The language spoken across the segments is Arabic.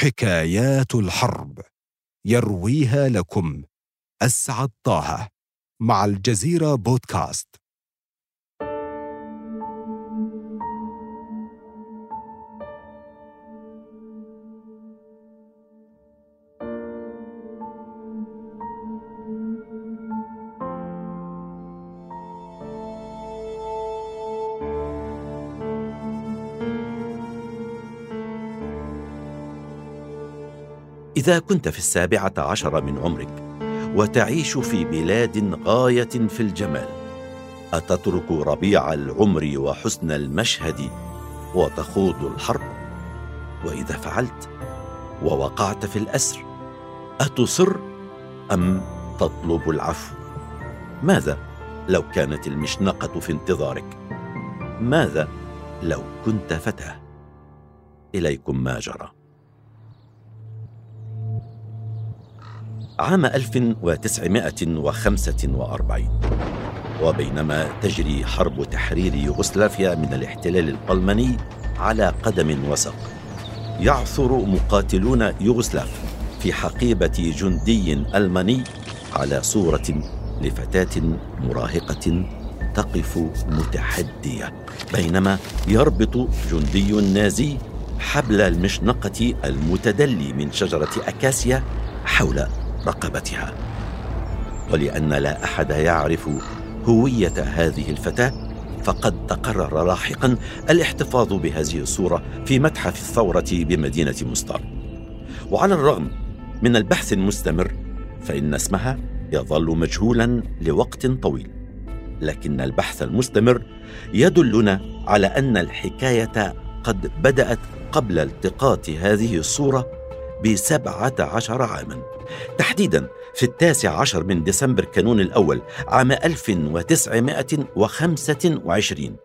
حكايات الحرب. يرويها لكم. أسعد طه مع الجزيرة بودكاست. إذا كنت في السابعة عشر من عمرك وتعيش في بلاد غاية في الجمال أتترك ربيع العمر وحسن المشهد وتخوض الحرب؟ وإذا فعلت ووقعت في الأسر أتصر أم تطلب العفو؟ ماذا لو كانت المشنقة في انتظارك؟ ماذا لو كنت فتاة؟ إليكم ما جرى. عام 1945 وبينما تجري حرب تحرير يوغوسلافيا من الاحتلال الألماني على قدم وسق يعثر مقاتلون يوغوسلاف في حقيبة جندي ألماني على صورة لفتاة مراهقة تقف متحدية. بينما يربط جندي نازي حبل المشنقة المتدلي من شجرة أكاسيا حول رقبتها. ولأن لا أحد يعرف هوية هذه الفتاة فقد تقرر لاحقا الاحتفاظ بهذه الصورة في متحف الثورة بمدينة مستار وعلى الرغم من البحث المستمر فإن اسمها يظل مجهولا لوقت طويل. لكن البحث المستمر يدلنا على أن الحكاية قد بدأت قبل التقاط هذه الصورة بسبعة عشر عاما. تحديدا في التاسع عشر من ديسمبر كانون الأول عام 1925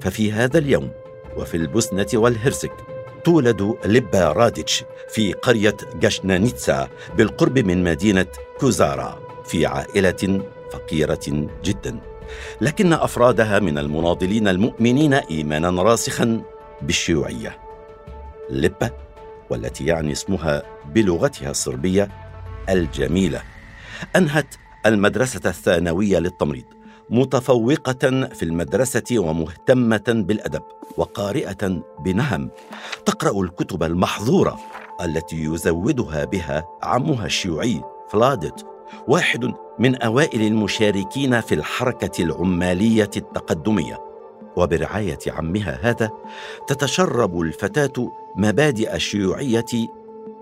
ففي هذا اليوم وفي البوسنة والهرسك تولد ليبا راديتش في قرية جاشنانيتسا بالقرب من مدينة كوزارا في عائلة فقيرة جدا. لكن أفرادها من المناضلين المؤمنين إيمانا راسخا بالشيوعية. ليبا والتي يعني اسمها بلغتها الصربية الجميلة أنهت المدرسة الثانوية للتمريض متفوقة في المدرسة ومهتمة بالأدب وقارئة بنهم. تقرأ الكتب المحظورة التي يزودها بها عمها الشيوعي فلادت واحد من أوائل المشاركين في الحركة العمالية التقدمية. وبرعاية عمها هذا تتشرب الفتاة مبادئ الشيوعية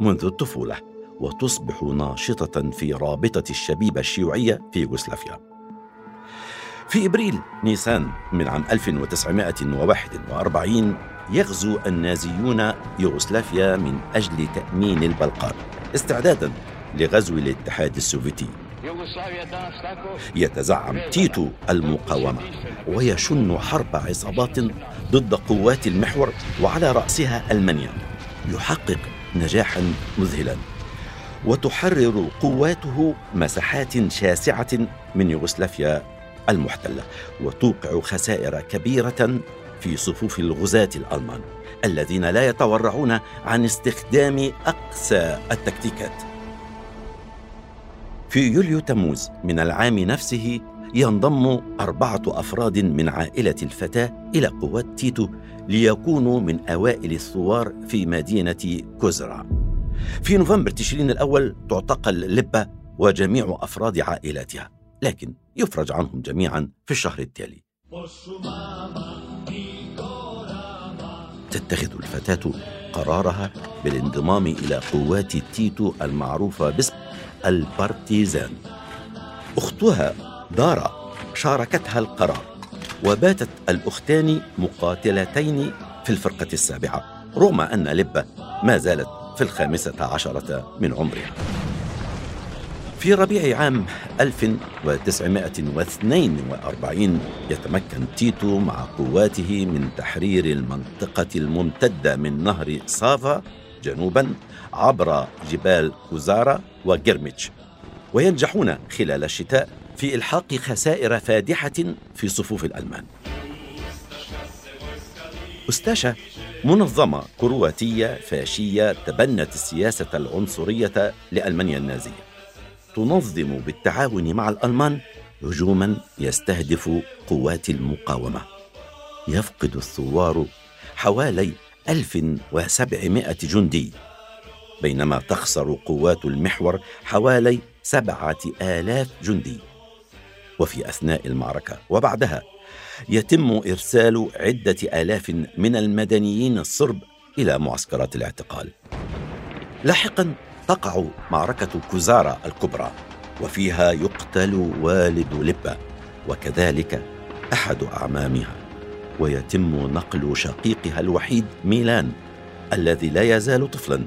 منذ الطفولة وتصبح ناشطة في رابطة الشبيبة الشيوعية في يوغوسلافيا. في إبريل نيسان من عام 1941 يغزو النازيون يوغوسلافيا من أجل تأمين البلقان استعدادا لغزو الاتحاد السوفيتي يتزعم تيتو المقاومة ويشن حرب عصابات ضد قوات المحور وعلى رأسها ألمانيا يحقق نجاحا مذهلا وتحرر قواته مساحات شاسعة من يوغوسلافيا المحتلة وتوقع خسائر كبيرة في صفوف الغزاة الألمان الذين لا يتورعون عن استخدام أقسى التكتيكات. في يوليو تموز من العام نفسه ينضم أربعة أفراد من عائلة الفتاة إلى قوات تيتو ليكونوا من أوائل الثوار في مدينة كوزرا. في نوفمبر تشرين الأول تعتقل لبة وجميع أفراد عائلاتها لكن يفرج عنهم جميعا في الشهر التالي. تتخذ الفتاة قرارها بالانضمام إلى قوات تيتو المعروفة باسم البارتيزان. أختها دارا شاركتها القرار وباتت الأختان مقاتلتين في الفرقة السابعة. رغم أن لبة ما زالت في الخامسة عشرة من عمرها. في ربيع عام 1942 يتمكن تيتو مع قواته من تحرير المنطقة الممتدة من نهر سافا جنوبا عبر جبال كوزارا وجرميتش وينجحون خلال الشتاء في إلحاق خسائر فادحة في صفوف الألمان. أستاشا منظمة كرواتية فاشية تبنت السياسة العنصرية لألمانيا النازية. تنظم بالتعاون مع الألمان هجوما يستهدف قوات المقاومة. يفقد الثوار حوالي 1700 جندي بينما تخسر قوات المحور حوالي سبعة آلاف جندي. وفي أثناء المعركة وبعدها يتم إرسال عدة آلاف من المدنيين الصرب إلى معسكرات الاعتقال. لاحقا تقع معركة كوزارا الكبرى وفيها يقتل والد لبة وكذلك أحد أعمامها. ويتم نقل شقيقها الوحيد ميلان الذي لا يزال طفلا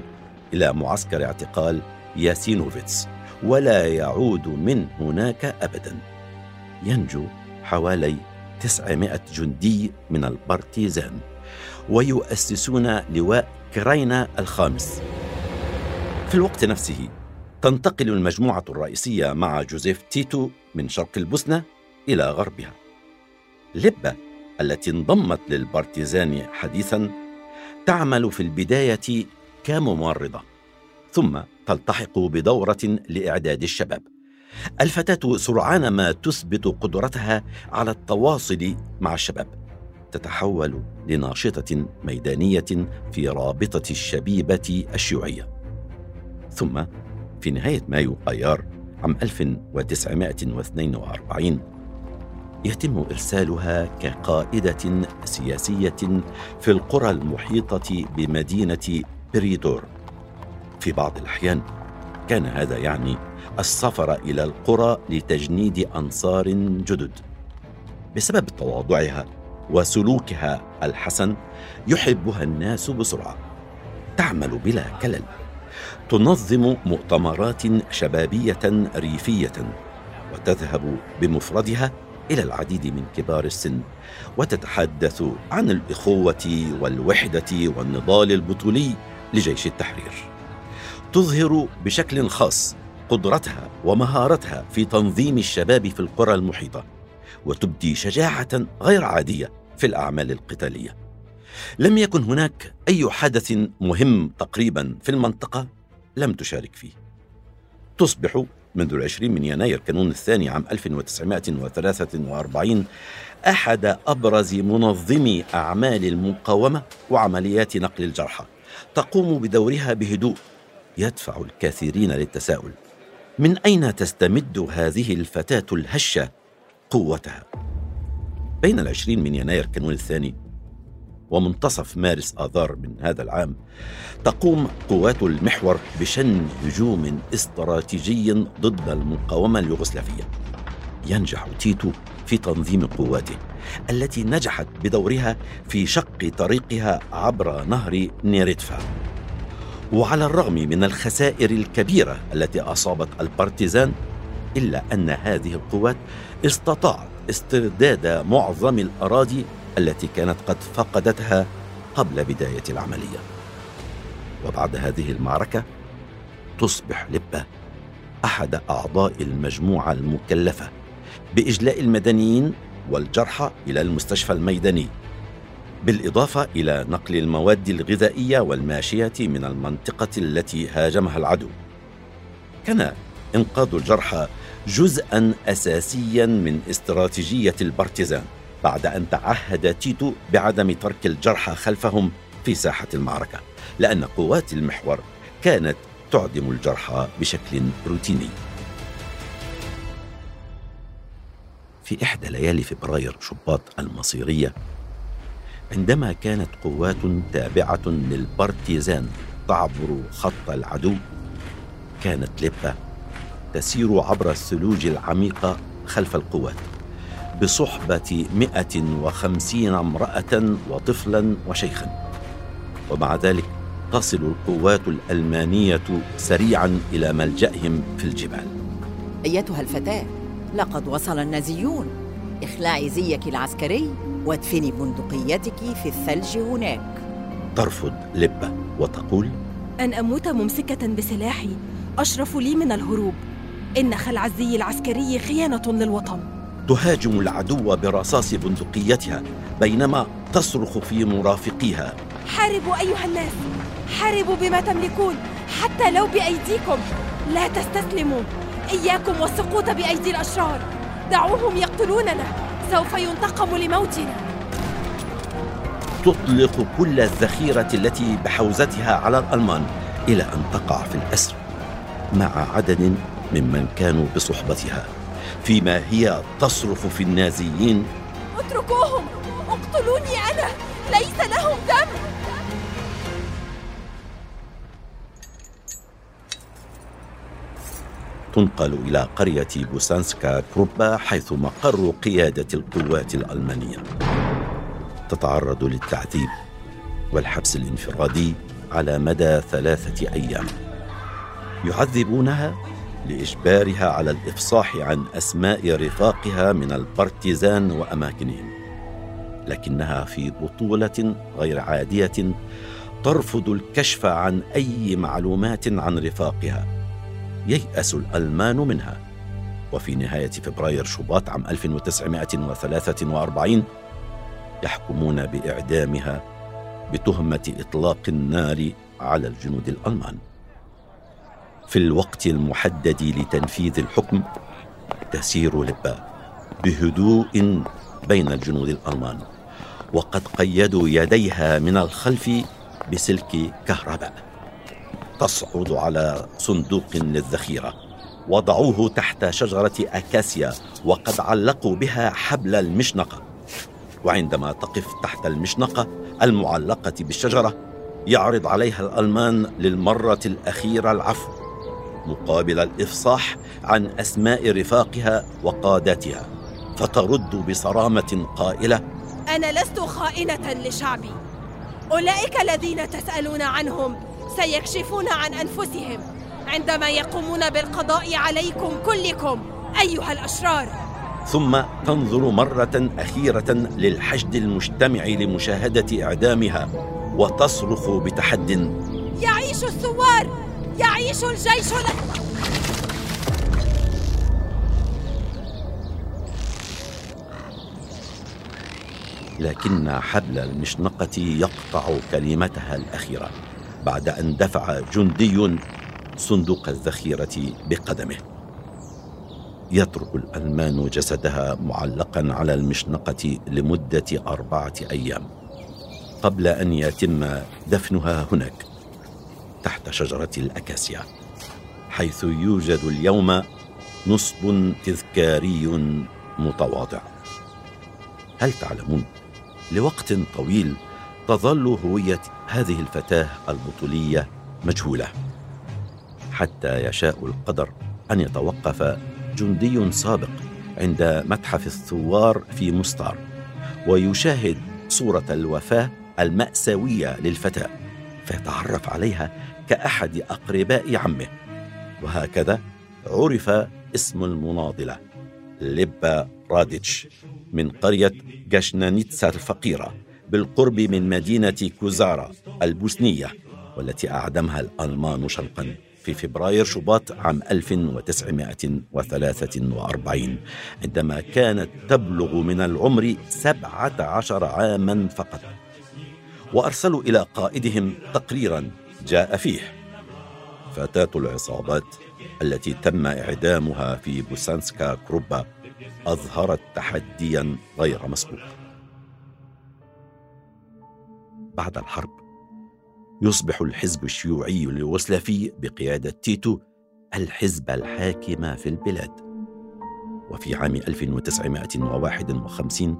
إلى معسكر اعتقال ياسينوفيتس ولا يعود من هناك أبدا. ينجو حوالي 900 جندي من البارتيزان ويؤسسون لواء كرينا الخامس. في الوقت نفسه تنتقل المجموعة الرئيسية مع جوزيف تيتو من شرق البوسنة إلى غربها. لبة التي انضمت للبارتيزان حديثا تعمل في البداية كممرضة ثم تلتحق بدورة لإعداد الشباب. الفتاة سرعان ما تثبت قدرتها على التواصل مع الشباب. تتحول لناشطة ميدانية في رابطة الشبيبة الشيوعية. ثم في نهاية مايو أيار عام 1942 يتم إرسالها كقائدة سياسية في القرى المحيطة بمدينة بريدور. في بعض الأحيان كان هذا يعني السفر إلى القرى لتجنيد أنصار جدد. بسبب تواضعها وسلوكها الحسن يحبها الناس بسرعة. تعمل بلا كلل. تنظم مؤتمرات شبابية ريفية وتذهب بمفردها إلى العديد من كبار السن وتتحدث عن الإخوة والوحدة والنضال البطولي لجيش التحرير. تظهر بشكل خاص قدرتها ومهارتها في تنظيم الشباب في القرى المحيطة وتبدي شجاعة غير عادية في الأعمال القتالية. لم يكن هناك أي حدث مهم تقريبا في المنطقة لم تشارك فيه. تصبح منذ العشرين من يناير كانون الثاني عام 1943 أحد أبرز منظمي أعمال المقاومة وعمليات نقل الجرحى تقوم بدورها بهدوء يدفع الكثيرين للتساؤل من أين تستمد هذه الفتاة الهشة قوتها؟ بين العشرين من يناير كانون الثاني ومنتصف مارس آذار من هذا العام تقوم قوات المحور بشن هجوم استراتيجي ضد المقاومة اليوغوسلافية. ينجح تيتو في تنظيم قواته التي نجحت بدورها في شق طريقها عبر نهر نيريتفا. وعلى الرغم من الخسائر الكبيرة التي أصابت البارتيزان إلا أن هذه القوات استطاعت استرداد معظم الأراضي التي كانت قد فقدتها قبل بداية العملية. وبعد هذه المعركة تصبح لبة أحد أعضاء المجموعة المكلفة بإجلاء المدنيين والجرحى إلى المستشفى الميداني بالإضافة إلى نقل المواد الغذائية والماشيه من المنطقة التي هاجمها العدو. كان إنقاذ الجرحى جزءا اساسيا من استراتيجية البارتيزان. بعد أن تعهد تيتو بعدم ترك الجرحى خلفهم في ساحة المعركة لأن قوات المحور كانت تعدم الجرحى بشكل روتيني. في إحدى ليالي فبراير شباط المصيرية عندما كانت قوات تابعة للبارتيزان تعبر خط العدو كانت لبة تسير عبر الثلوج العميقة خلف القوات. بصحبة 150 امرأة وطفلا وشيخا. ومع ذلك تصل القوات الألمانية سريعا إلى ملجأهم في الجبال. أيتها الفتاة لقد وصل النازيون. اخلعي زيك العسكري وادفني بندقيتك في الثلج هناك. ترفض لبة وتقول أن أموت ممسكة بسلاحي أشرف لي من الهروب. إن خلع الزي العسكري خيانة للوطن. تهاجم العدو برصاص بندقيتها بينما تصرخ في مرافقيها. حاربوا أيها الناس. حاربوا بما تملكون. حتى لو بأيديكم. لا تستسلموا. إياكم والسقوط بأيدي الأشرار. دعوهم يقتلوننا. سوف ينتقم لموتنا. تطلق كل الذخيرة التي بحوزتها على الألمان إلى أن تقع في الأسر مع عدد ممن كانوا بصحبتها. فيما هي تصرخ في النازيين. اتركوهم! اقتلوني أنا! ليس لهم دم! تنقل إلى قرية بوسانسكا كروبا حيث مقر قيادة القوات الألمانية. تتعرض للتعذيب والحبس الانفرادي على مدى ثلاثة أيام. يعذبونها؟ لإجبارها على الإفصاح عن أسماء رفاقها من البارتيزان وأماكنهم. لكنها في بطولة غير عادية ترفض الكشف عن أي معلومات عن رفاقها. ييأس الألمان منها. وفي نهاية فبراير شباط عام 1943 يحكمون بإعدامها بتهمة إطلاق النار على الجنود الألمان. في الوقت المحدد لتنفيذ الحكم تسير لبا بهدوء بين الجنود الألمان وقد قيدوا يديها من الخلف بسلك كهرباء. تصعد على صندوق للذخيره وضعوه تحت شجرة أكاسيا وقد علقوا بها حبل المشنقه وعندما تقف تحت المشنقه المعلقة بالشجرة يعرض عليها الألمان للمرة الأخيرة العفو. مقابل الإفصاح عن أسماء رفاقها وقادتها فترد بصرامة قائلة أنا لست خائنة لشعبي. أولئك الذين تسألون عنهم سيكشفون عن أنفسهم عندما يقومون بالقضاء عليكم كلكم أيها الأشرار. ثم تنظر مرة أخيرة للحشد المجتمع لمشاهدة إعدامها وتصرخ بتحد يعيش الثوار! يعيش الجيش الأحمر لكن حبل المشنقة يقطع كلمتها الأخيرة بعد أن دفع جندي صندوق الذخيرة بقدمه. يترك الألمان جسدها معلقا على المشنقة لمدة أربعة أيام قبل أن يتم دفنها هناك. تحت شجرة الأكاسيا حيث يوجد اليوم نصب تذكاري متواضع. هل تعلمون لوقت طويل تظل هوية هذه الفتاة البطولية مجهولة حتى يشاء القدر أن يتوقف جندي سابق عند متحف الثوار في مستار ويشاهد صورة الوفاة المأساوية للفتاة. فيتعرف عليها كأحد أقرباء عمه. وهكذا عرف اسم المناضلة ليبا راديتش من قرية جاشنانيتسا الفقيرة بالقرب من مدينة كوزارا البوسنية والتي أعدمها الألمان شرقا في فبراير شباط عام 1943 عندما كانت تبلغ من العمر 17 عاما فقط. وأرسلوا إلى قائدهم تقريرا جاء فيه. فتاة العصابات التي تم إعدامها في بوسانسكا كروبا أظهرت تحديا غير مسبوق. بعد الحرب يصبح الحزب الشيوعي اليوغوسلافي بقيادة تيتو الحزب الحاكم في البلاد. وفي عام 1951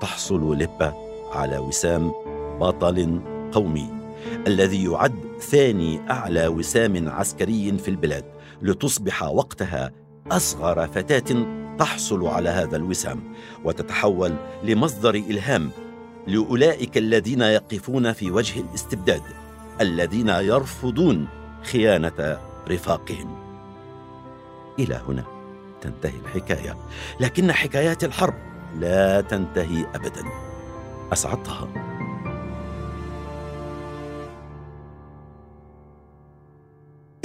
تحصل ليبا على وسام بطل قومي الذي يعد ثاني أعلى وسام عسكري في البلاد لتصبح وقتها أصغر فتاة تحصل على هذا الوسام وتتحول لمصدر إلهام لأولئك الذين يقفون في وجه الاستبداد الذين يرفضون خيانة رفاقهم. إلى هنا تنتهي الحكاية لكن حكايات الحرب لا تنتهي ابدا. أسعدتها.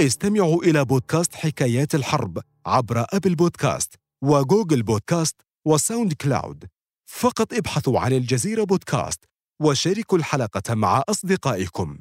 استمعوا إلى بودكاست حكايات الحرب عبر Apple Podcasts و Google Podcasts و SoundCloud. فقط ابحثوا عن الجزيرة بودكاست وشاركوا الحلقة مع أصدقائكم.